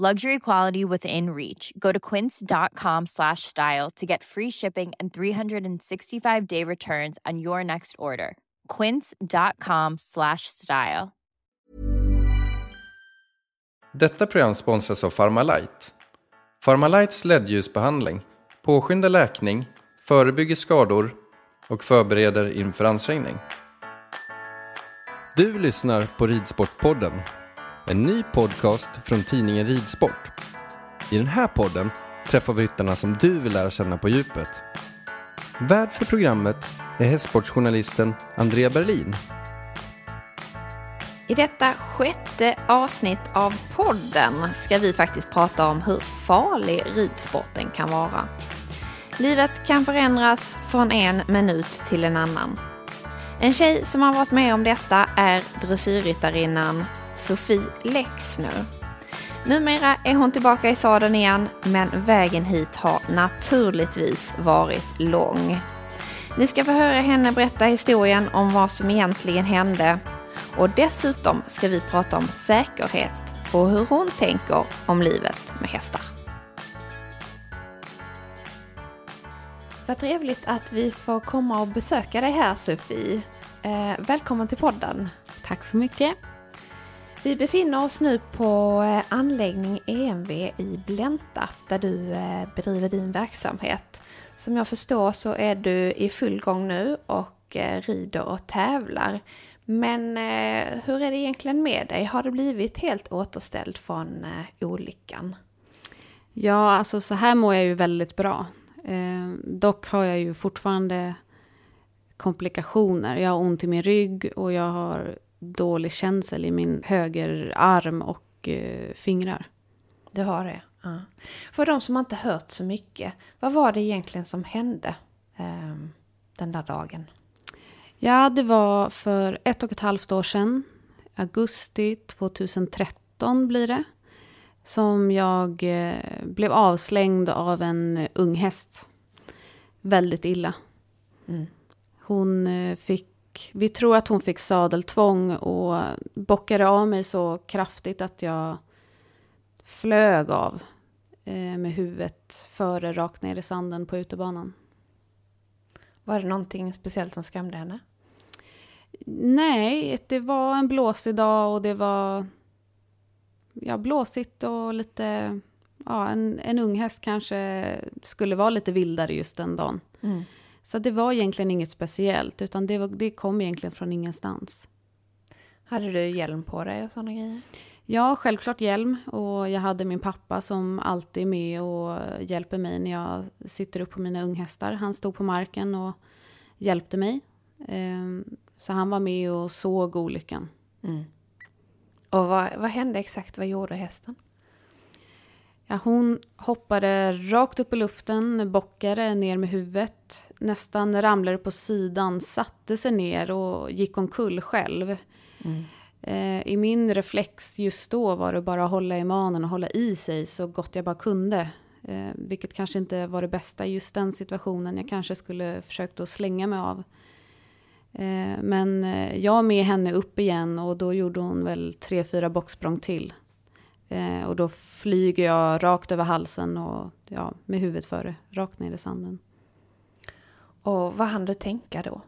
Luxury quality within reach. Go to quince.com slash style to get free shipping and 365 day returns on your next order. Quince.com slash style. Detta program sponsras av Pharmalight. Pharmalights LED-ljusbehandling påskyndar läkning, förebygger skador och förbereder inför ansträngning. Du lyssnar på Ridsportpodden, en ny podcast från tidningen Ridsport. I den här podden träffar vi ryttarna som du vill lära känna på djupet. Värd för programmet är hästsportsjournalisten Andrea Berlin. I detta sjätte avsnitt av podden ska vi faktiskt prata om hur farlig ridsporten kan vara. Livet kan förändras från en minut till en annan. En tjej som har varit med om detta är dressyrryttarinnan Sofie Lexner. Numera är hon tillbaka i sadeln igen, men vägen hit har naturligtvis varit lång. Ni ska få höra henne berätta historien om vad som egentligen hände och dessutom ska vi prata om säkerhet och hur hon tänker om livet med hästar. Vad trevligt att vi får komma och besöka dig här Sofie. Eh, välkommen till podden. Tack så mycket. Vi befinner oss nu på eh, anläggning EMV i Blänta där du eh, bedriver din verksamhet. Som jag förstår så är du i full gång nu och eh, rider och tävlar. Men hur är det egentligen med dig? Har du blivit helt återställd från olyckan? Ja, alltså så här mår jag ju väldigt bra. Eh, dock har jag ju fortfarande komplikationer. Jag har ont i min rygg och jag har dålig känsel i min högerarm och eh, fingrar. Du har det? Ja. För de som inte hört så mycket, vad var det egentligen som hände eh, den där dagen? Ja, det var för ett och ett halvt år sedan. Augusti 2013 blir det som jag eh, blev avslängd av en ung häst. Väldigt illa. Mm. Hon eh, fick, vi tror att hon fick sadeltvång och bockade av mig så kraftigt att jag flög av eh, med huvudet före rakt ner i sanden på utebanan. Var det någonting speciellt som skrämde henne? Nej, det var en blåsig dag och det var ja, blåsigt och lite... Ja, en, en ung häst kanske skulle vara lite vildare just den dagen. Mm. Så det var egentligen inget speciellt, utan det, var, det kom egentligen från ingenstans. Hade du hjälm på dig och sådana grejer? Ja, självklart hjälm. Och jag hade min pappa som alltid är med och hjälper mig när jag sitter upp på mina unghästar. Han stod på marken och hjälpte mig. Ehm, så han var med och såg olyckan. Mm. Och vad, vad hände exakt? Vad gjorde hästen? Ja, hon hoppade rakt upp i luften, bockade ner med huvudet, nästan ramlade på sidan, satte sig ner och gick omkull själv. Mm. Eh, I min reflex just då var det bara att hålla i manen och hålla i sig så gott jag bara kunde. Eh, vilket kanske inte var det bästa i just den situationen. Jag kanske skulle försökt att slänga mig av. Eh, men jag med henne upp igen och då gjorde hon väl tre, fyra boxsprång till. Eh, och då flyger jag rakt över halsen och ja, med huvudet före, rakt ner i sanden. Och vad hann du tänka då?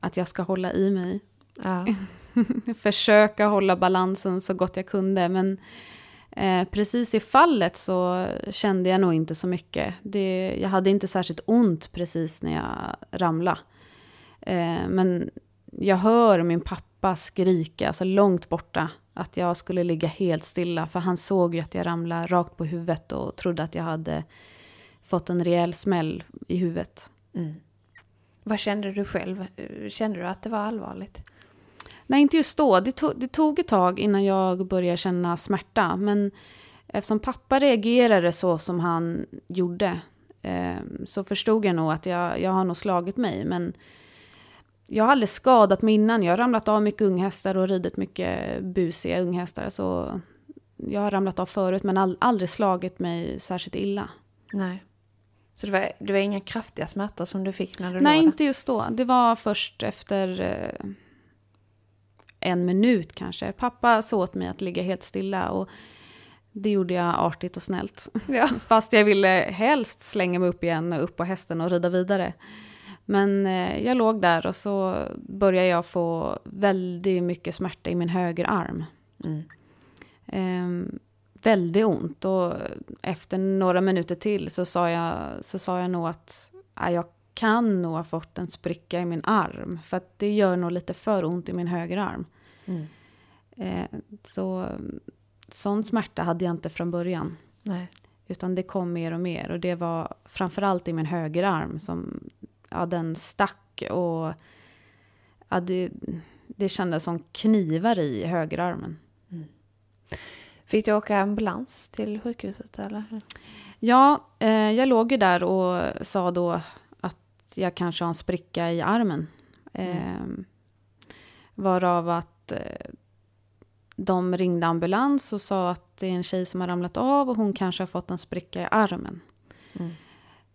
Att jag ska hålla i mig. Ja. Försöka hålla balansen så gott jag kunde. Men eh, precis i fallet så kände jag nog inte så mycket. Det, jag hade inte särskilt ont precis när jag ramlade. Eh, men jag hör min pappa skrika, alltså långt borta, att jag skulle ligga helt stilla. För han såg ju att jag ramlade rakt på huvudet och trodde att jag hade fått en rejäl smäll i huvudet. Mm. Vad kände du själv? Kände du att det var allvarligt? Nej, inte just då. Det tog, det tog ett tag innan jag började känna smärta. Men eftersom pappa reagerade så som han gjorde eh, så förstod jag nog att jag, jag har nog slagit mig. Men jag har aldrig skadat mig innan. Jag har ramlat av mycket unghästar och ridit mycket busiga unghästar. Så jag har ramlat av förut men all, aldrig slagit mig särskilt illa. Nej. Så det var, det var inga kraftiga smärtor som du fick när du Nej, låg inte just då. Det var först efter eh, en minut kanske. Pappa sa åt mig att ligga helt stilla och det gjorde jag artigt och snällt. Ja. Fast jag ville helst slänga mig upp igen och upp på hästen och rida vidare. Men eh, jag låg där och så började jag få väldigt mycket smärta i min högerarm. Mm. Eh, väldigt ont och efter några minuter till så sa jag, så sa jag nog att ja, jag kan nog ha fått en spricka i min arm. För att det gör nog lite för ont i min högerarm. Mm. Eh, så sån smärta hade jag inte från början. Nej. Utan det kom mer och mer. Och det var framförallt i min högerarm som ja, den stack och ja, det, det kändes som knivar i högerarmen. Fick du åka ambulans till sjukhuset eller? Ja, eh, jag låg ju där och sa då att jag kanske har en spricka i armen. Eh, varav att eh, de ringde ambulans och sa att det är en tjej som har ramlat av och hon kanske har fått en spricka i armen. Mm.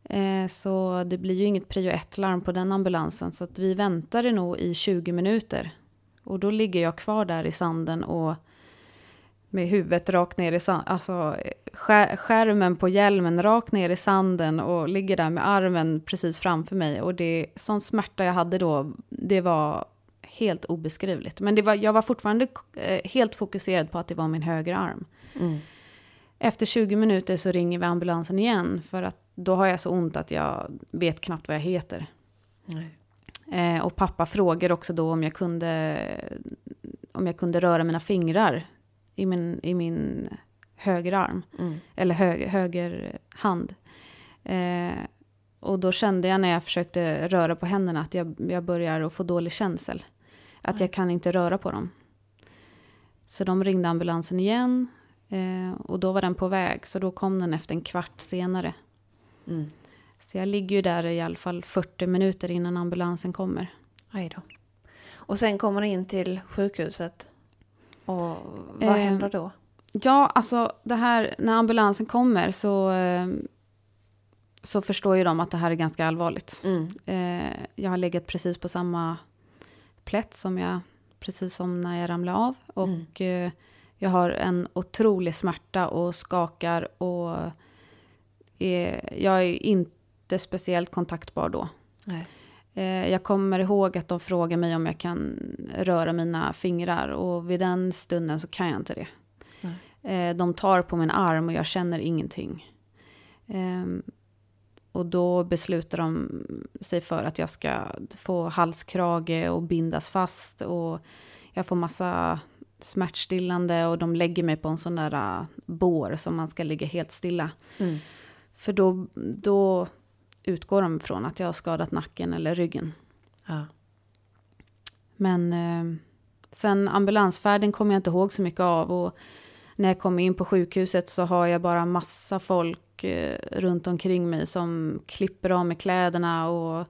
Eh, så det blir ju inget prio 1-larm på den ambulansen. Så att vi väntade nog i 20 minuter. Och då ligger jag kvar där i sanden och med huvudet rakt ner i sanden. Alltså skär, skärmen på hjälmen rakt ner i sanden och ligger där med armen precis framför mig. Och det sån smärta jag hade då, det var helt obeskrivligt. Men det var, jag var fortfarande eh, helt fokuserad på att det var min högra arm. Mm. Efter 20 minuter så ringer vi ambulansen igen för att då har jag så ont att jag vet knappt vad jag heter. Eh, och pappa frågar också då om jag kunde, om jag kunde röra mina fingrar i min, i min högerarm. Mm. Eller höger, höger hand. Eh, och då kände jag när jag försökte röra på händerna att jag, jag börjar att få dålig känsel. Att jag kan inte röra på dem. Så de ringde ambulansen igen. Eh, och då var den på väg. Så då kom den efter en kvart senare. Mm. Så jag ligger ju där i alla fall 40 minuter innan ambulansen kommer. Aj då. Och sen kommer du in till sjukhuset. Och vad Eh, händer då? Ja, alltså det här, när ambulansen kommer så, eh, så förstår ju de att det här är ganska allvarligt. Mm. Eh, jag har legat precis på samma plätt som jag, precis som när jag ramlade av. Och eh, jag har en otrolig smärta och skakar och är, jag är inte speciellt kontaktbar då. Nej. Eh, Jag kommer ihåg att de frågar mig om jag kan röra mina fingrar och vid den stunden så kan jag inte det. Eh, De tar på min arm och jag känner ingenting. Ehm, Och då beslutar de sig för att jag ska få halskrage och bindas fast och jag får massa smärtstillande och de lägger mig på en sån där äh, bår som man ska ligga helt stilla. Mm. För då, då utgår de från att jag har skadat nacken eller ryggen. Ja. Men eh, sen ambulansfärden kommer jag inte ihåg så mycket av. Och när jag kommer in på sjukhuset så har jag bara massa folk eh, runt omkring mig som klipper av mig kläderna. Och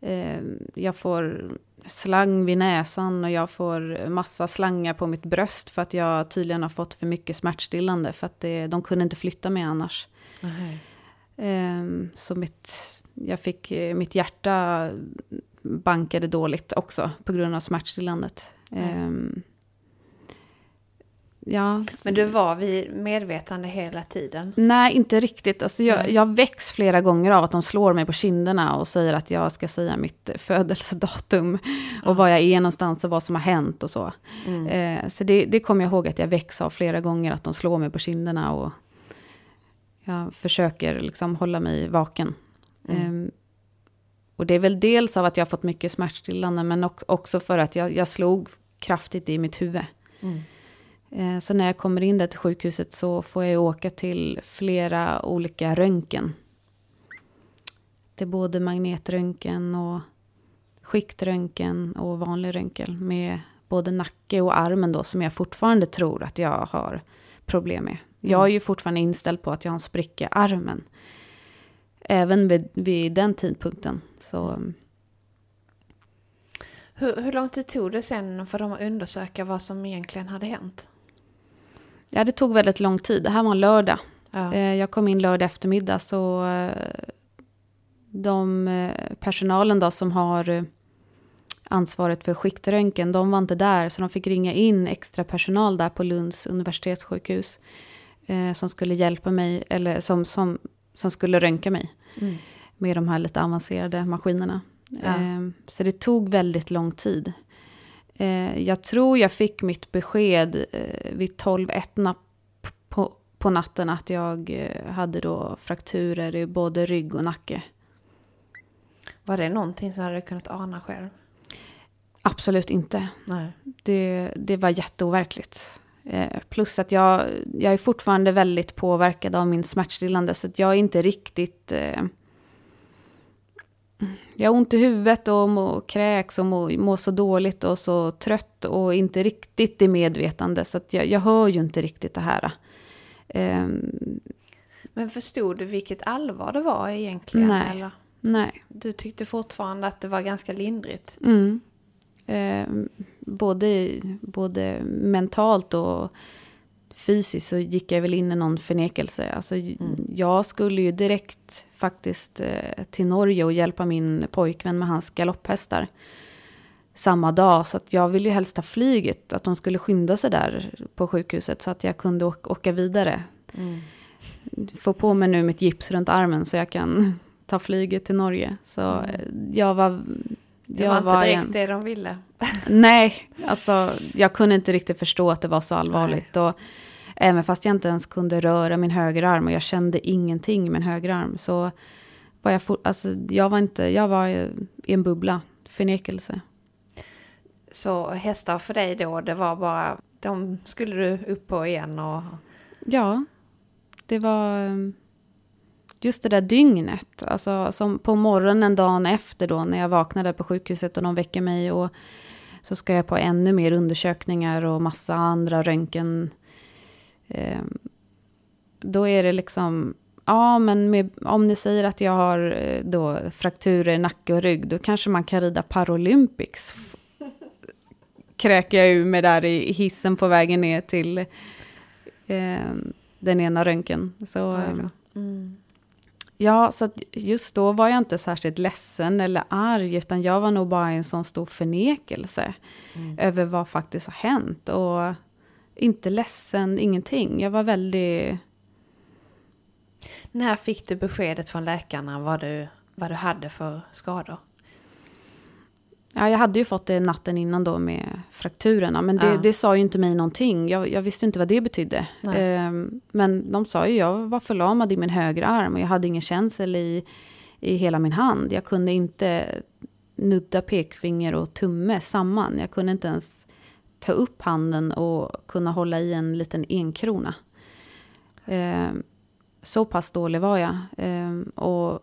eh, jag får slang vid näsan och jag får massa slangar på mitt bröst för att jag tydligen har fått för mycket smärtstillande för att det, de kunde inte flytta mig annars. Um, så mitt, jag fick, mitt hjärta bankade dåligt också på grund av smärtstillandet. Um, Ja. Men du var vid medvetande hela tiden? Nej, inte riktigt. Alltså jag, jag väcks flera gånger av att de slår mig på kinderna och säger att jag ska säga mitt födelsedatum och var jag är någonstans och vad som har hänt och så. Mm. Eh, så det, det kommer jag ihåg att jag väcks av flera gånger, att de slår mig på kinderna och jag försöker liksom hålla mig vaken. Mm. Eh, och det är väl dels av att jag har fått mycket smärtstillande, men också för att jag, jag slog kraftigt i mitt huvud. Mm. Eh, så när jag kommer in där till sjukhuset så får jag åka till flera olika röntgen. Det är både magnetröntgen och skiktröntgen och vanlig röntgen med både nacke och armen då som jag fortfarande tror att jag har problem med. Jag är ju fortfarande inställd på att jag har en spricka i armen. Även vid, vid den tidpunkten. Så... Hur, hur lång tid tog det sen för dem att undersöka vad som egentligen hade hänt? Ja, det tog väldigt lång tid. Det här var en lördag. Ja. Eh, jag kom in lördag eftermiddag så eh, de eh, personalen då som har ansvaret för skiktröntgen, de var inte där så de fick ringa in extra personal där på Lunds universitetssjukhus som skulle hjälpa mig, eller som, som, som skulle röntga mig mm. med de här lite avancerade maskinerna. Ja. Så det tog väldigt lång tid. Eh, jag tror jag fick mitt besked eh, vid 12.1 på, på natten att jag eh, hade då frakturer i både rygg och nacke. Var det någonting som hade kunnat ana själv? Absolut inte. Nej. Det, det var jätteoverkligt. Eh, plus att jag, jag är fortfarande väldigt påverkad av min smärtstillande så att jag är inte riktigt... Eh, jag har ont i huvudet och må, kräks och mår må så dåligt och så trött och inte riktigt i medvetande. Så jag, jag hör ju inte riktigt det här. Um, Men förstod du vilket allvar det var egentligen? Nej. Eller? nej. Du tyckte fortfarande att det var ganska lindrigt? Mm. Um, både, både mentalt och fysiskt så gick jag väl in i någon förnekelse. Alltså, mm. Jag skulle ju direkt faktiskt eh, till Norge och hjälpa min pojkvän med hans galopphästar samma dag. Så att jag ville ju helst ha flyget, att de skulle skynda sig där på sjukhuset så att jag kunde åka vidare. Mm. Få på mig nu mitt gips runt armen så jag kan ta flyget till Norge. Så mm. Eh, jag var... Det var inte direkt en... det de ville. Nej, alltså jag kunde inte riktigt förstå att det var så allvarligt. Och även fast jag inte ens kunde röra min högerarm och jag kände ingenting med min högerarm så var jag, for, alltså, jag var inte, jag var i en bubbla, förnekelse. Så hästar för dig då, det var bara, de skulle du upp på igen och... Ja, det var just det där dygnet. Alltså som på morgonen dagen efter då när jag vaknade på sjukhuset och de väcker mig och så ska jag på ännu mer undersökningar och massa andra röntgen. Eh, då är det liksom, ja men med, om ni säger att jag har eh, då frakturer i nacke och rygg, då kanske man kan rida Paralympics. Kräker jag ur mig där i hissen på vägen ner till eh, den ena röntgen. Så, mm. Ja, så just då var jag inte särskilt ledsen eller arg, utan jag var nog bara i en sån stor förnekelse mm. över vad faktiskt har hänt. Och inte ledsen, ingenting. Jag var väldigt... När fick du beskedet från läkarna vad du, vad du hade för skador? Ja, jag hade ju fått det natten innan då med frakturerna. Men det, ja. det sa ju inte mig någonting. Jag, jag visste inte vad det betydde. Um, men de sa ju, jag var förlamad i min högra arm och jag hade ingen känsel i, i hela min hand. Jag kunde inte nudda pekfinger och tumme samman. Jag kunde inte ens ta upp handen och kunna hålla i en liten enkrona. Um, så pass dålig var jag. Um, och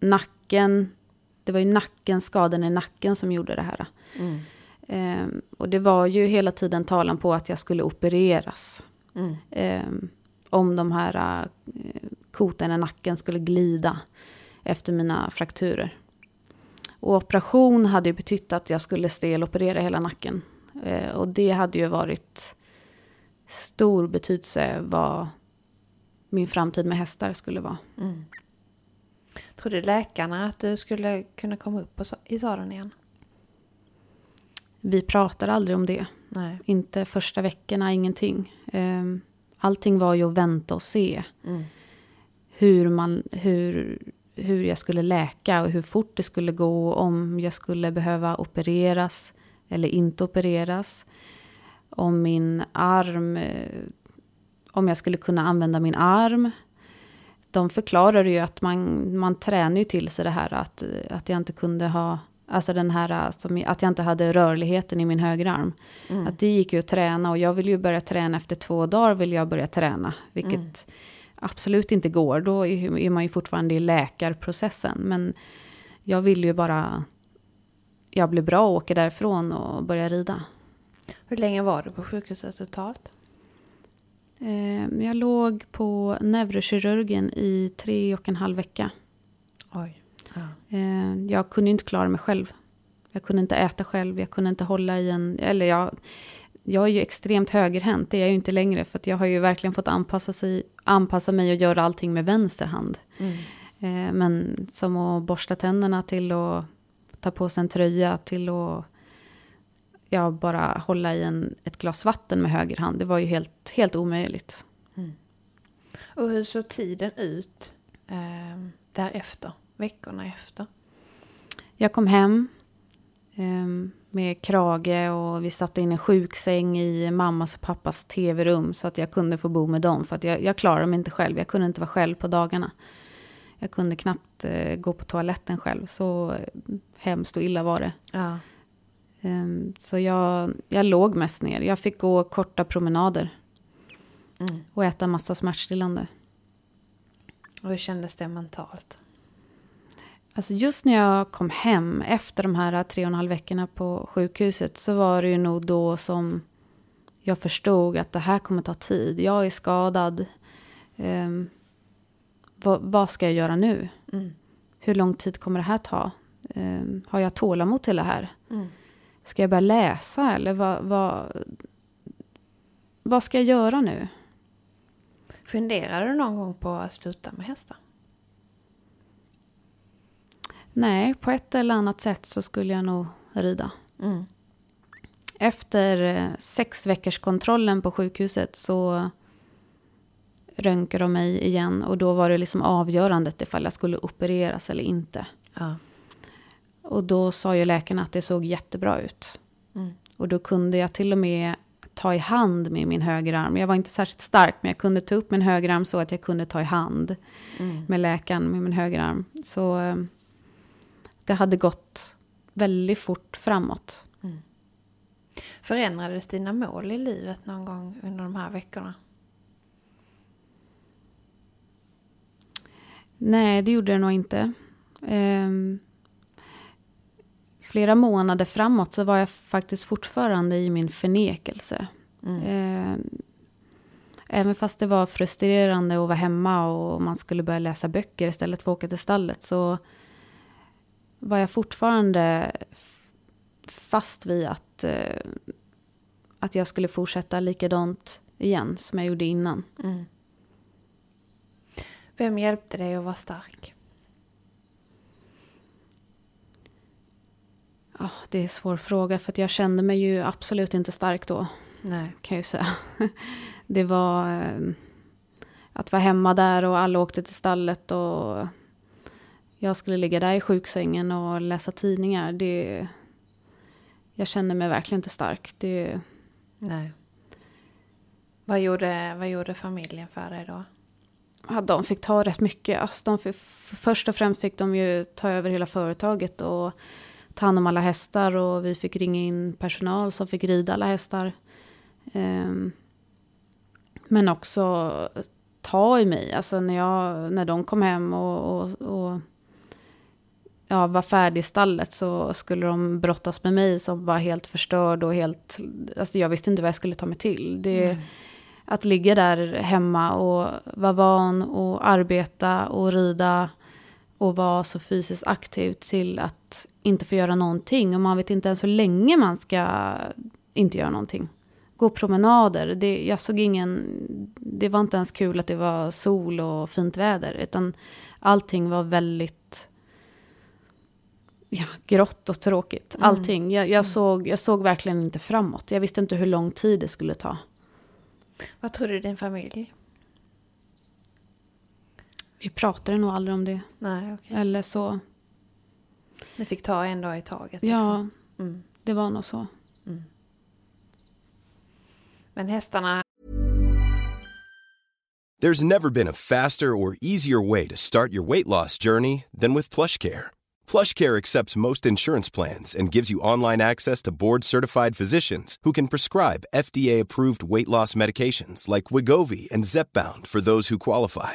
nacken det var ju nacken, skadan i nacken som gjorde det här. Mm. Um, och det var ju hela tiden talan på att jag skulle opereras. Mm. Um, om de här uh, koten i nacken skulle glida efter mina frakturer. Och operation hade ju betytt att jag skulle steloperera hela nacken. Eh, och det hade ju varit stor betydelse vad min framtid med hästar skulle vara. Mm. Trodde läkarna att du skulle kunna komma upp i sadeln igen? Vi pratade aldrig om det. Nej. Inte första veckorna, ingenting. Ehm, allting var ju att vänta och se. Mm. Hur, man, hur, hur jag skulle läka och hur fort det skulle gå. Om jag skulle behöva opereras eller inte opereras. Om min arm, eh, om jag skulle kunna använda min arm. De förklarade ju att man, man tränar ju till sig det här att, att jag inte kunde ha Alltså den här, alltså, att jag inte hade rörligheten i min högerarm. Mm. Att det gick ju att träna och jag vill ju börja träna efter två dagar vill jag börja träna. Vilket mm. absolut inte går. Då är man ju fortfarande i läkarprocessen. Men jag vill ju bara, jag blir bra och åker därifrån och börja rida. Hur länge var du på sjukhuset totalt? Eh, jag låg på neurokirurgen i tre och en halv vecka. Oj. Ja. Eh, jag kunde inte klara mig själv. Jag kunde inte äta själv, jag kunde inte hålla i en... Eller jag, jag är ju extremt högerhänt, det är jag ju inte längre. För jag har ju verkligen fått anpassa, sig, anpassa mig och göra allting med vänster hand. Mm. Eh, men som att borsta tänderna till att ta på sig en tröja till att ja, bara hålla i en, ett glas vatten med höger hand. Det var ju helt, helt omöjligt. Mm. Och hur såg tiden ut eh, därefter? veckorna efter? Jag kom hem eh, med krage och vi satte in en sjuksäng i mammas och pappas tv-rum så att jag kunde få bo med dem. För att jag, jag klarade mig inte själv, jag kunde inte vara själv på dagarna. Jag kunde knappt eh, gå på toaletten själv, så hemskt och illa var det. Ja. Eh, så jag, jag låg mest ner. Jag fick gå korta promenader. Mm. Och äta massa smärtstillande. Och hur kändes det mentalt? Alltså just när jag kom hem efter de här tre och en halv veckorna på sjukhuset så var det ju nog då som jag förstod att det här kommer ta tid. Jag är skadad. Um, vad, vad, ska jag göra nu? Mm. Hur lång tid kommer det här ta? Um, har jag tålamod till det här? Mm. Ska jag börja läsa eller vad, vad, vad ska jag göra nu? Funderade du någon gång på att sluta med hästar? Nej, på ett eller annat sätt så skulle jag nog rida. Mm. Efter eh, sex veckors kontrollen på sjukhuset så röntgade de mig igen och då var det liksom avgörandet ifall jag skulle opereras eller inte. Ja. Och då sa ju läkarna att det såg jättebra ut. Mm. Och då kunde jag till och med ta i hand med min högerarm. Jag var inte särskilt stark men jag kunde ta upp min högerarm så att jag kunde ta i hand mm. med läkaren med min högerarm. Så eh, det hade gått väldigt fort framåt. Mm. Förändrades dina mål i livet någon gång under de här veckorna? Nej, det gjorde det nog inte. Um, flera månader framåt så var jag faktiskt fortfarande i min förnekelse. Mm. Um, även fast det var frustrerande att vara hemma och man skulle börja läsa böcker istället för att åka till stallet så var jag fortfarande fast vid att, eh, att jag skulle fortsätta likadant igen som jag gjorde innan. Mm. Vem hjälpte dig att vara stark? Oh, det är en svår fråga för jag kände mig ju absolut inte stark då. Nej. Kan jag ju säga. Det var eh, att vara hemma där och alla åkte till stallet och jag skulle ligga där i sjuksängen och läsa tidningar. Det, jag kände mig verkligen inte stark. Det, Nej. Vad gjorde, vad gjorde familjen för dig då? Ja, de fick ta rätt mycket. Alltså, de fick, först och främst fick de ju ta över hela företaget och ta hand om alla hästar. Och vi fick ringa in personal som fick rida alla hästar. Um, men också ta i mig. Alltså när, jag, när de kom hem och, och, och ja, var färdig i stallet så skulle de brottas med mig som var helt förstörd och helt... Alltså jag visste inte vad jag skulle ta mig till. Det, mm. Att ligga där hemma och vara van och arbeta och rida och vara så fysiskt aktiv till att inte få göra någonting och man vet inte ens hur länge man ska inte göra någonting. Gå promenader, det, jag såg ingen, det var inte ens kul att det var sol och fint väder utan allting var väldigt ja, grått och tråkigt. Mm. Allting. Jag, jag, såg, jag såg verkligen inte framåt. Jag visste inte hur lång tid det skulle ta. Vad tror du din familj? Vi pratade nog aldrig om det. Nej, okej. Eller så. Ni fick ta en dag i taget. Ja, Liksom. Mm. det var nog så. Men hästarna, There's never been a faster or easier way to start your weight loss journey than with PlushCare. PlushCare accepts most insurance plans and gives you online access to board-certified physicians who can prescribe FDA-approved weight loss medications like Wigovi and Zepbound for those who qualify.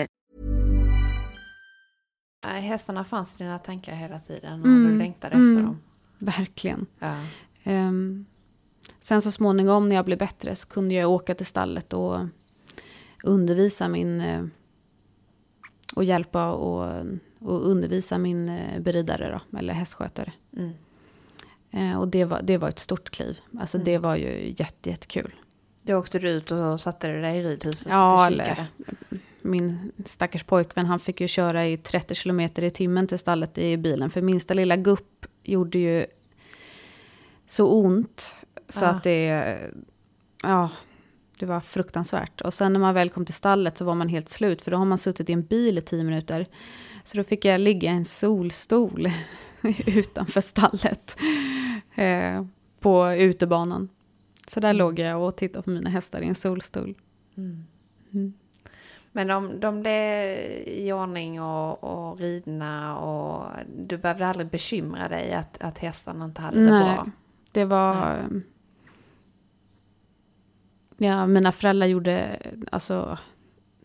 Nej, hästarna fanns i dina tankar hela tiden och Mm, du längtade efter mm. dem. Verkligen. Ja. Ehm, sen så småningom när jag blev bättre så kunde jag åka till stallet och undervisa min... eh, och hjälpa och, och undervisa min eh, beridare då, eller hästskötare. Mm. Eh, och det var, det var ett stort kliv. Alltså det var ju jätte, jättekul. Då åkte du ut och satte dig i ridhuset Ja, och eller kikade. Min stackars pojkvän han fick ju köra i 30 kilometer i timmen till stallet i bilen. För minsta lilla gupp gjorde ju så ont. Så Ah. att det, ja, det var fruktansvärt. Och sen när man väl kom till stallet så var man helt slut. För då har man suttit i en bil i 10 minuter. Så då fick jag ligga i en solstol utanför stallet. Eh, på utebanan. Så där låg jag och tittade på mina hästar i en solstol. Men de, de blev i ordning och, och ridna och du behövde aldrig bekymra dig att, att hästarna inte hade det Nej, bra. det var... Ja, mina föräldrar gjorde alltså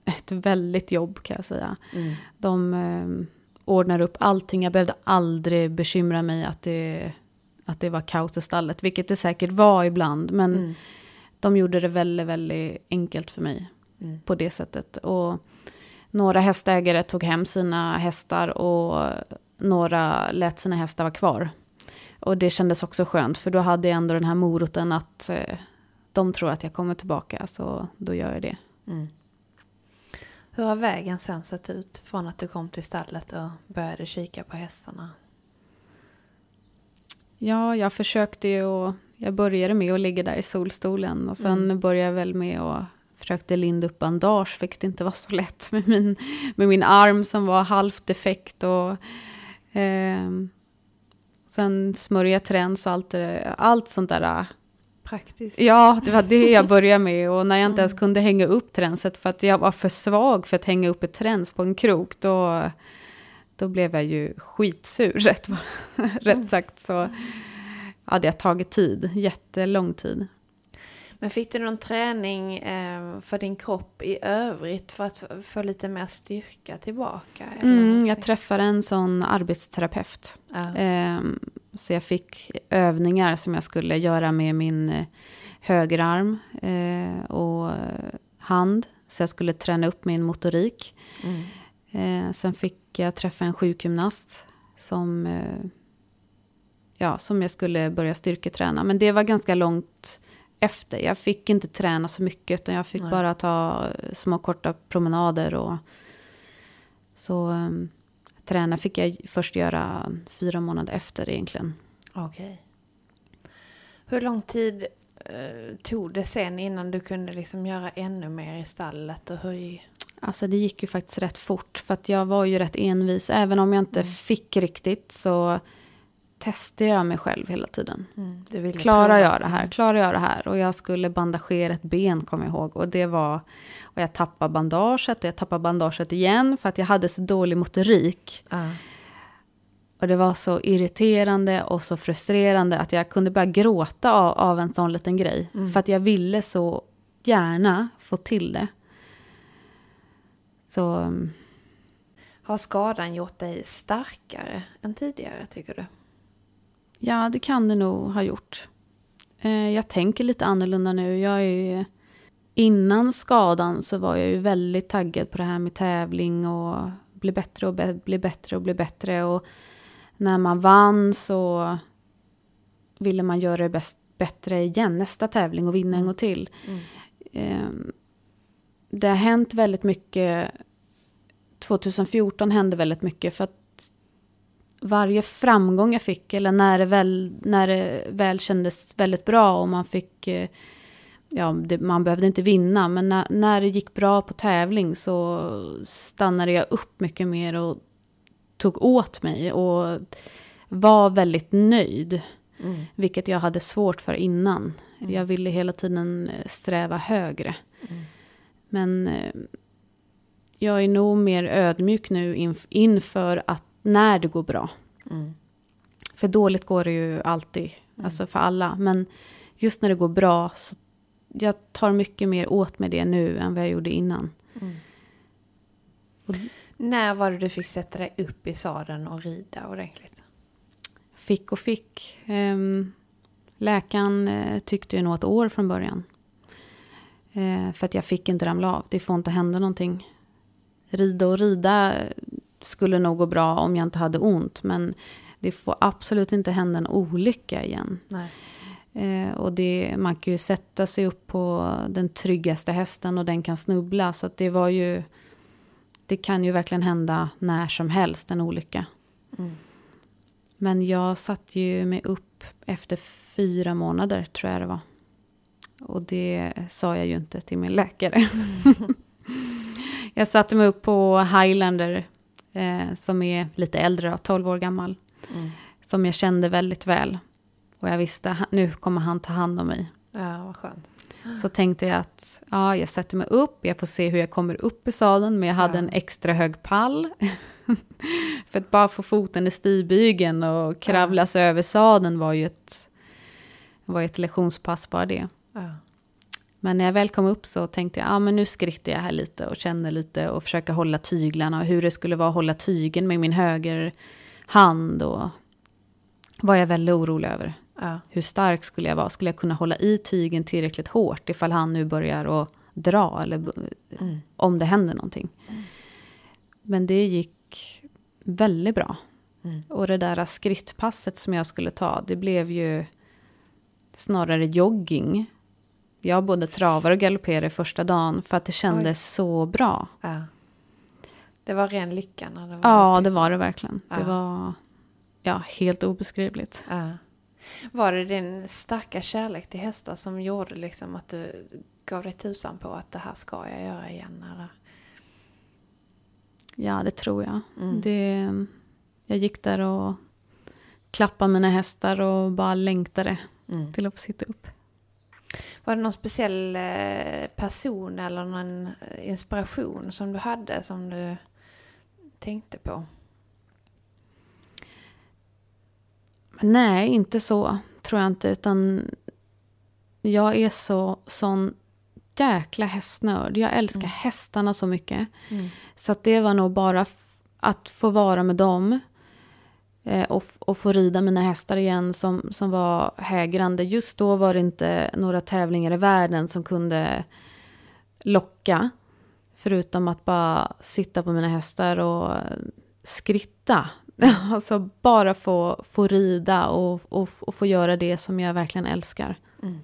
ett väldigt jobb kan jag säga. Mm. De eh, ordnade upp allting. Jag behövde aldrig bekymra mig att det, att det var kaos i stallet. Vilket det säkert var ibland. Men Mm. de gjorde det väldigt, väldigt enkelt för mig. Mm. På det sättet. Och några hästägare tog hem sina hästar. Och några lät sina hästar vara kvar. Och det kändes också skönt. För då hade jag ändå den här moroten att eh, de tror att jag kommer tillbaka. Så då gör jag det. Mm. Hur har vägen sen sett ut från att du kom till stallet och började kika på hästarna? Ja, jag försökte ju och jag började med att ligga där i solstolen och sen började jag väl med att försökte linda upp bandage, vilket inte var så lätt med min, med min arm som var halvt defekt och ehm, sen smörja träns och allt, det- allt sånt där praktiskt. Ja, det var det jag började med. Och när jag inte ens kunde hänga upp tränset för att jag var för svag för att hänga upp ett träns på en krok, då, då blev jag ju skitsur, rätt, rätt sagt. Så hade jag tagit tid, jättelång tid. Men fick du någon träning eh, för din kropp i övrigt för att få lite mer styrka tillbaka? Mm, jag träffade en sån arbetsterapeut. Ja. Eh, så jag fick övningar som jag skulle göra med min eh, högerarm eh, och hand. Så jag skulle träna upp min motorik. Mm. Eh, sen fick jag träffa en sjukgymnast som, eh, ja, som jag skulle börja styrketräna. Men det var ganska långt efter. Jag fick inte träna så mycket utan jag fick Nej. bara ta små korta promenader. Och, så um, träna fick jag först göra fyra månader efter egentligen. Okej. Hur lång tid eh, tog det sen innan du kunde liksom göra ännu mer i stallet? Och hur... Alltså det gick ju faktiskt rätt fort för att jag var ju rätt envis. Även om jag inte Mm. fick riktigt så testade jag mig själv hela tiden. Mm, Klarar jag det här? Klarar jag det här? Och jag skulle bandagera ett ben, kommer jag ihåg. Och det var... Och jag tappade bandaget och jag tappade bandaget igen för att jag hade så dålig motorik. Ja. Och det var så irriterande och så frustrerande att jag kunde börja gråta av, av en sån liten grej. Mm. För att jag ville så gärna få till det. Så mm, Har skadan gjort dig starkare än tidigare tycker du? Ja, det kan det nog ha gjort. Eh, jag tänker lite annorlunda nu. Jag är, innan skadan så var jag ju väldigt taggad på det här med tävling och bli bättre och bli bättre och bli bättre. Och när man vann så ville man göra det bäst, bättre igen nästa tävling och vinna en gång till. Mm. Eh, det har hänt väldigt mycket. 2014 hände väldigt mycket för att varje framgång jag fick, eller när det väl, när det väl kändes väldigt bra och man fick, eh, ja, det, man behövde inte vinna, men när, när det gick bra på tävling så stannade jag upp mycket mer och tog åt mig och var väldigt nöjd. Mm. Vilket jag hade svårt för innan. Mm. Jag ville hela tiden eh, sträva högre. Mm. Men eh, jag är nog mer ödmjuk nu inf- inför att när det går bra. Mm. För dåligt går det ju alltid, alltså för alla. Men just när det går bra så jag tar mycket mer åt mig det nu än vad jag gjorde innan. Mm. Och När var det du fick sätta dig upp i sadeln och rida ordentligt? fick och fick. Um, läkaren eh, tyckte ju nog ett år från början. Eh, för att jag fick inte ramla av. Det får inte hända någonting. Rida och rida skulle nog gå bra om jag inte hade ont. Men det får absolut inte hända en olycka igen. Eh, och det, man kan ju sätta sig upp på den tryggaste hästen och den kan snubbla. Så det var ju... Det kan ju verkligen hända när som helst, en olycka. Mm. Men jag satte ju mig upp efter fyra månader, tror jag det var. Och det sa jag ju inte till min läkare. jag satte mig upp på Highlander, eh, som är lite äldre, då, 12 år gammal. Mm. Som jag kände väldigt väl. Och jag visste, "Han- nu kommer han ta hand om mig. Ja, vad skönt. Så tänkte jag att ja, jag sätter mig upp, jag får se hur jag kommer upp i sadeln, men jag hade Ja. en extra hög pall. För att bara få foten i stigbygeln och kravla sig över sadeln var ju ett, var ett lektionspass bara det. Ja. Men när jag väl kom upp så tänkte jag, ja men nu skrittar jag här lite och känner lite och försöker hålla tyglarna och hur det skulle vara att hålla tygen med min höger hand och var jag väldigt orolig över. Ja. Hur stark skulle jag vara? Skulle jag kunna hålla i tygen tillräckligt hårt ifall han nu börjar att dra eller Mm. om det händer någonting? Men det gick väldigt bra. Mm. Och det där skrittpasset som jag skulle ta, det blev ju snarare jogging. Jag både travar och galopperade första dagen för att det kändes så bra. Ja. Det var ren lycka när det var Ja, det var det verkligen. Det Ja. var ja, helt obeskrivligt. Ja. Var det din starka kärlek till hästar som gjorde liksom att du gav dig tusan på att det här ska jag göra igen? Eller? Ja, det tror jag. Mm. Det, jag gick där och klappade mina hästar och bara längtade Mm. till att få sitta upp. Var det någon speciell eh, person eller någon inspiration som du hade som du tänkte på? Nej, inte så tror jag inte. Utan jag är så sån jäkla hästnörd. Jag älskar mm. hästarna så mycket. Mm. Så det var nog bara att få vara med dem och, och få rida mina hästar igen som, som var hägrande. Just då var det inte några tävlingar i världen som kunde locka. Förutom att bara sitta på mina hästar och skritta. alltså bara få, få rida och, och, och, få göra det som jag verkligen älskar. Mm.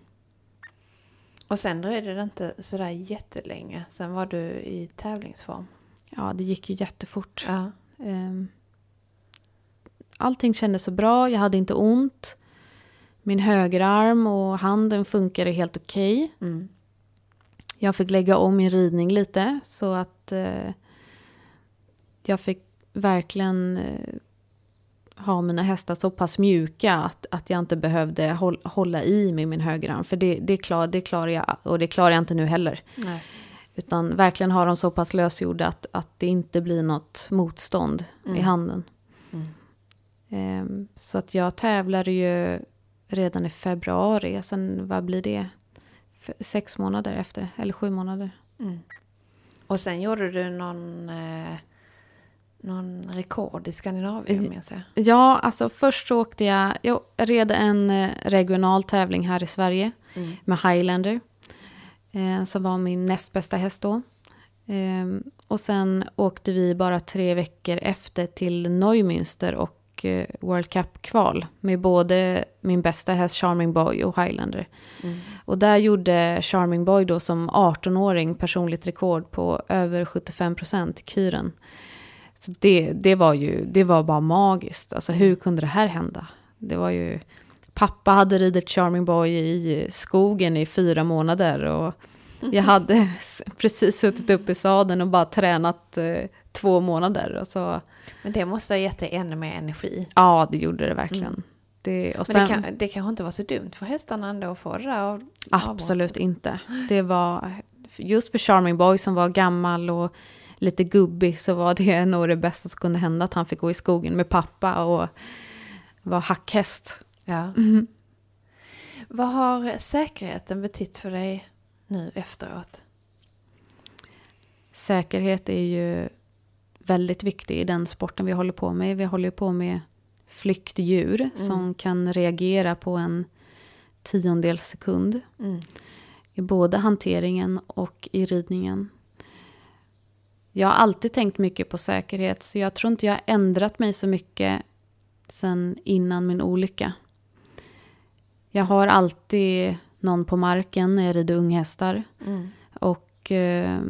Och sen dröjde det inte sådär jättelänge. Sen var du i tävlingsform. Ja, det gick ju jättefort. Ja. Ehm, allting kändes så bra, jag hade inte ont. Min högerarm och handen funkade helt okej. Okay. Mm. Jag fick lägga om min ridning lite så att eh, jag fick verkligen eh, ha mina hästar så pass mjuka att, att jag inte behövde håll, hålla i med min högerarm. För det, det, klar, det klarar jag, och det klarar jag inte nu heller. Nej. Utan verkligen ha dem så pass lösgjorda att, att det inte blir något motstånd mm. i handen. Mm. Um, så att jag tävlade ju redan i februari. Sen vad blir det? Sex månader efter, eller sju månader. Mm. Och sen gjorde du någon... Eh någon rekord i Skandinavien med sig? Ja, alltså först så åkte jag, jag red en eh, regional tävling här i Sverige mm. med Highlander. Eh, som var min näst bästa häst då. Eh, och sen åkte vi bara tre veckor efter till Neumünster och eh, World Cup-kval. Med både min bästa häst Charming Boy och Highlander. Mm. Och där gjorde Charming Boy då som 18-åring personligt rekord på över 75 procent i kuren. Så det, det, var ju, det var bara magiskt. Alltså hur kunde det här hända? Det var ju... Pappa hade ridit Charming Boy i skogen i fyra månader och jag hade precis suttit upp i sadeln och bara tränat eh, två månader. Och så... Men det måste ha gett dig ännu mer energi. Ja, det gjorde det verkligen. Mm. Det, och sen, Men det, kan, det kanske inte var så dumt för hästarna ändå att få det där av, Absolut inte. Det var just för Charming Boy som var gammal och lite gubbig så var det nog det bästa som kunde hända att han fick gå i skogen med pappa och vara hackhäst. Ja. Mm. Vad har säkerheten betytt för dig nu efteråt? Säkerhet är ju väldigt viktig i den sporten vi håller på med. Vi håller på med flyktdjur mm. som kan reagera på en tiondels sekund. Mm. I både hanteringen och i ridningen. Jag har alltid tänkt mycket på säkerhet så jag tror inte jag har ändrat mig så mycket sen innan min olycka. Jag har alltid någon på marken när jag rider unghästar. Mm. Och eh,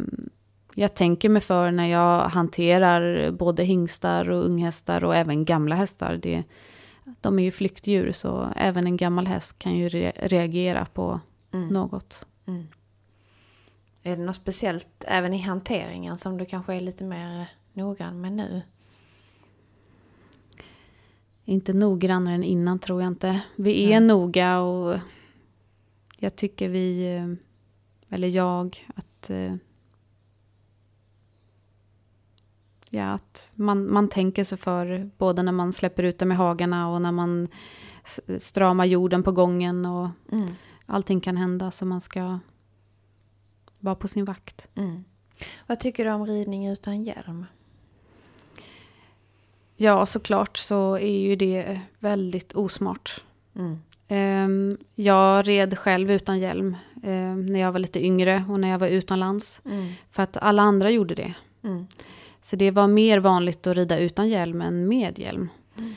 jag tänker mig för när jag hanterar både hingstar och unghästar och även gamla hästar. Det, de är ju flyktdjur så även en gammal häst kan ju re reagera på mm. något. Mm. Är det något speciellt även i hanteringen som du kanske är lite mer noggrann med nu? Inte noggrannare än innan tror jag inte. Vi är mm. noga och jag tycker vi, eller jag, att eh, ja, att man, man tänker sig för både när man släpper ut dem i hagarna och när man stramar jorden på gången och mm. allting kan hända så man ska vara på sin vakt. Mm. Vad tycker du om ridning utan hjälm? Ja, såklart så är ju det väldigt osmart. Mm. Um, jag red själv utan hjälm um, när jag var lite yngre och när jag var utomlands. Mm. För att alla andra gjorde det. Mm. Så det var mer vanligt att rida utan hjälm än med hjälm. Mm.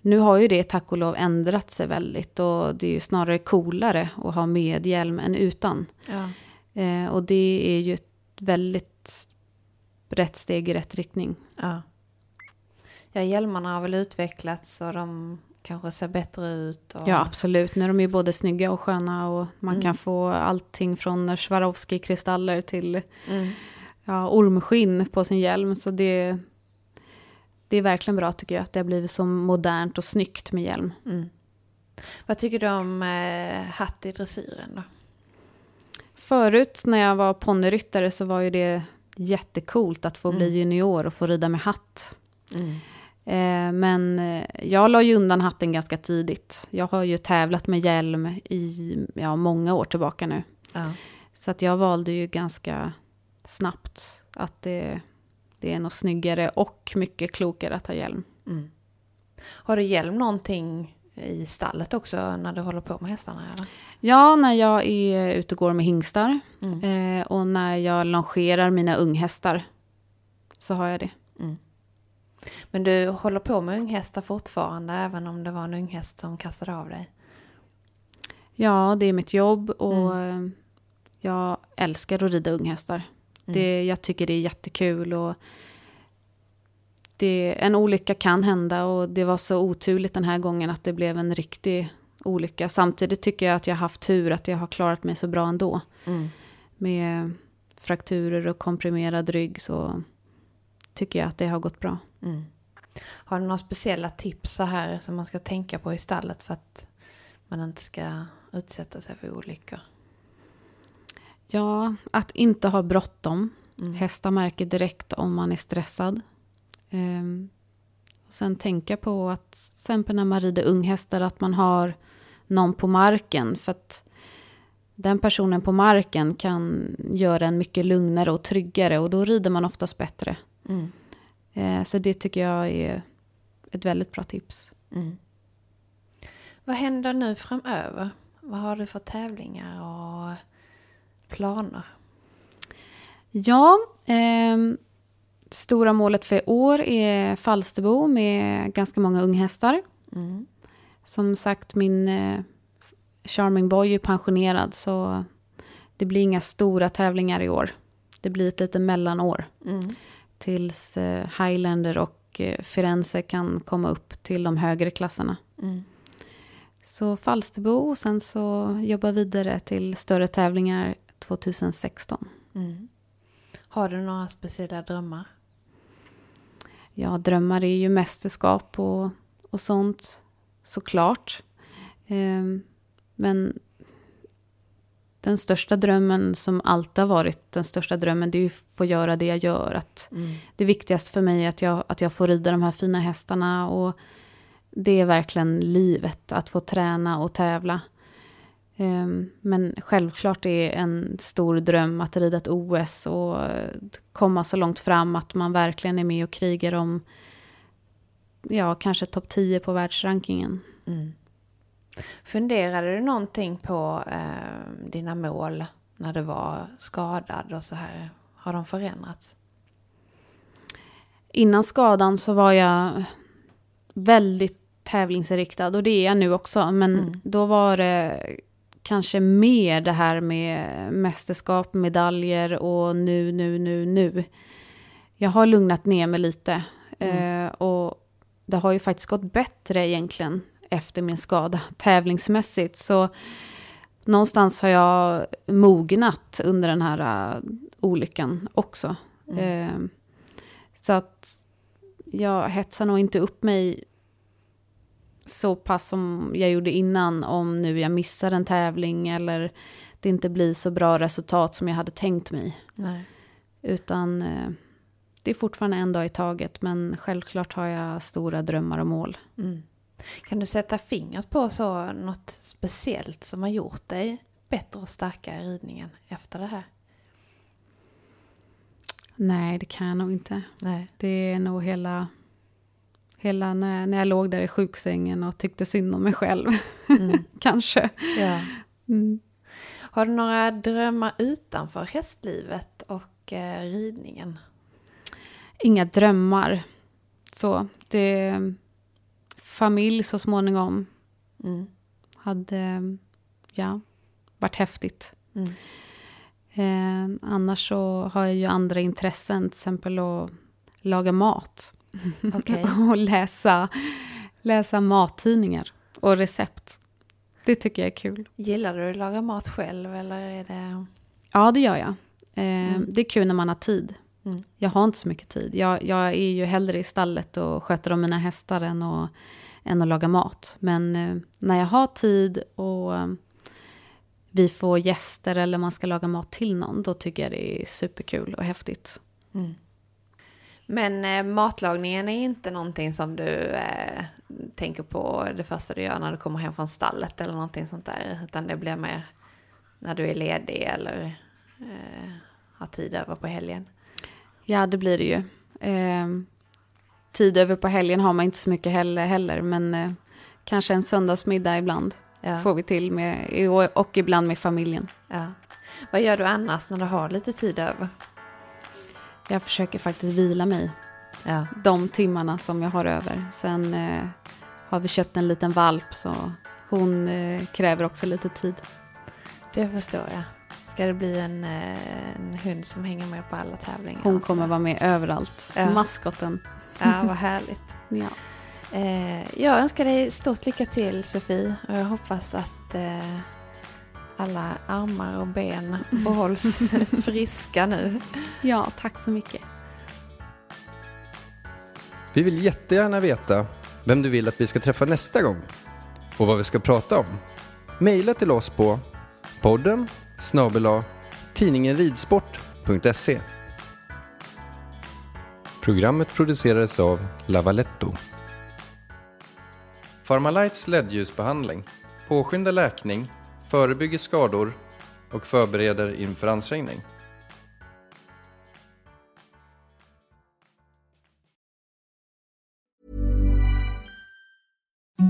Nu har ju det tack och lov ändrat sig väldigt och det är ju snarare coolare att ha med hjälm än utan. Ja. Eh, och det är ju ett väldigt rätt steg i rätt riktning. Ja. ja, hjälmarna har väl utvecklats och de kanske ser bättre ut. Och... Ja, absolut. Nu är de ju både snygga och sköna och man mm. kan få allting från Swarovski-kristaller till mm. Ja, ormskinn på sin hjälm. Så det, det är verkligen bra tycker jag att det har blivit så modernt och snyggt med hjälm. Mm. Vad tycker du om eh, hatt i dressyren då? förut när jag var ponnyryttare så var ju det jättekult att få bli junior och få rida med hatt. Eh, men eh, jag la ju undan hatten ganska tidigt. Jag har ju tävlat med hjälm i ja, många år tillbaka nu. Ja. Så att jag valde ju ganska snabbt att det, det är nog snyggare och mycket klokare att ha hjälm. Har du hjälm någonting i stallet också när du håller på med hästarna? Eller? Ja, när jag är ute och går med hingstar eh, och när jag longerar mina unghästar så har jag det. Men du håller på med unghästar fortfarande även om det var en unghäst som kastade av dig? Ja, det är mitt jobb och eh, jag älskar att rida unghästar. Det, jag tycker det är jättekul och det, en olycka kan hända och det var så oturligt den här gången att det blev en riktig olycka. Samtidigt tycker jag att jag har haft tur att jag har klarat mig så bra ändå. Med frakturer och komprimerad rygg så tycker jag att det har gått bra. Har du några speciella tips så här som man ska tänka på i stallet för att man inte ska utsätta sig för olyckor? Ja, att inte ha bråttom. Hästar märker direkt om man är stressad. Ehm, och sen tänka på att till exempel när man rider unghästar att man har någon på marken. För att den personen på marken kan göra en mycket lugnare och tryggare och då rider man oftast bättre. Eh, så det tycker jag är ett väldigt bra tips. Vad händer nu framöver? Vad har du för tävlingar och planer? Ja, ehm, stora målet för i år är Falsterbo med ganska många unghästar. Som sagt, min eh, Charming Boy är pensionerad så det blir inga stora tävlingar i år. Det blir ett lite mellanår. Tills eh, Highlander och eh, Firenze kan komma upp till de högre klasserna. Så Falsterbo och sen så jobba vidare till större tävlingar 2016. Har du några speciella drömmar? Ja, drömmar är ju mästerskap och, och sånt, såklart. Ehm, men den största drömmen som alltid har varit den största drömmen, det är ju att få göra det jag gör. Att Det viktigaste för mig är att jag, att jag får rida de här fina hästarna och det är verkligen livet, att få träna och tävla. Ehm, Men självklart är en stor dröm att rida ett OS och komma så långt fram att man verkligen är med och krigar om ja, kanske topp 10 på världsrankingen. Funderade du någonting på eh, dina mål när du var skadad och så här? Har de förändrats? Innan skadan så var jag väldigt tävlingsinriktad och det är jag nu också. Men då var det kanske mer det här med mästerskap, medaljer och nu, nu, nu, nu. Jag har lugnat ner mig lite. Eh, och det har ju faktiskt gått bättre egentligen efter min skada tävlingsmässigt. Så någonstans har jag mognat under den här uh, olyckan också. Eh, så att jag hetsar nog inte upp mig så pass som jag gjorde innan om nu jag missar en tävling eller det inte blir så bra resultat som jag hade tänkt mig. Nej. Utan eh, det är fortfarande en dag i taget men självklart har jag stora drömmar och mål. Kan du sätta fingret på så något speciellt som har gjort dig bättre och starkare i ridningen efter det här? Nej, det kan jag nog inte. Nej. Det är nog hela, hela när, när jag låg där i sjuksängen och tyckte synd om mig själv. Kanske. Ja. Mm. Har du några drömmar utanför hästlivet och eh, ridningen? Inga drömmar. Så, det... Familj så småningom. Hade, ja, varit häftigt. Eh, annars så har jag ju andra intressen, till exempel att laga mat. Okej. och läsa, läsa mattidningar och recept. Det tycker jag är kul. Gillar du att laga mat själv eller är det... Ja, det gör jag. Eh, Det är kul när man har tid. Jag har inte så mycket tid. Jag, jag är ju hellre i stallet och sköter om mina hästar än att, än att laga mat. Men eh, när jag har tid och eh, vi får gäster eller man ska laga mat till någon, då tycker jag det är superkul och häftigt. Mm. Men eh, matlagningen är inte någonting som du eh, tänker på det första du gör när du kommer hem från stallet eller någonting sånt där, utan det blir mer när du är ledig eller eh, har tid över på helgen? Ja, det blir det ju. Eh, tid över på helgen har man inte så mycket heller, heller men eh, kanske en söndagsmiddag ibland ja. får vi till med, och ibland med familjen. Ja. Vad gör du annars när du har lite tid över? Jag försöker faktiskt vila mig ja. de timmarna som jag har över. Sen eh, har vi köpt en liten valp så hon eh, kräver också lite tid. Det förstår jag. Ska det bli en, eh, en hund som hänger med på alla tävlingar? Hon kommer vara med överallt. Ja. Maskoten. Ja, vad härligt. ja. Eh, jag önskar dig stort lycka till Sofie och jag hoppas att eh, alla armar och ben behålls friska nu. Ja, tack så mycket. Vi vill jättegärna veta vem du vill att vi ska träffa nästa gång och vad vi ska prata om. Maila till oss på podden snabel tidningenridsport.se Programmet producerades av Lavaletto. Pharmalights LED-ljusbehandling påskyndar läkning, förebygger skador och förbereder inför ansträngning.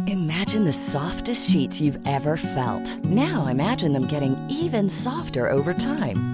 Imagine the softest sheets you've ever felt. Now imagine them getting even softer over time.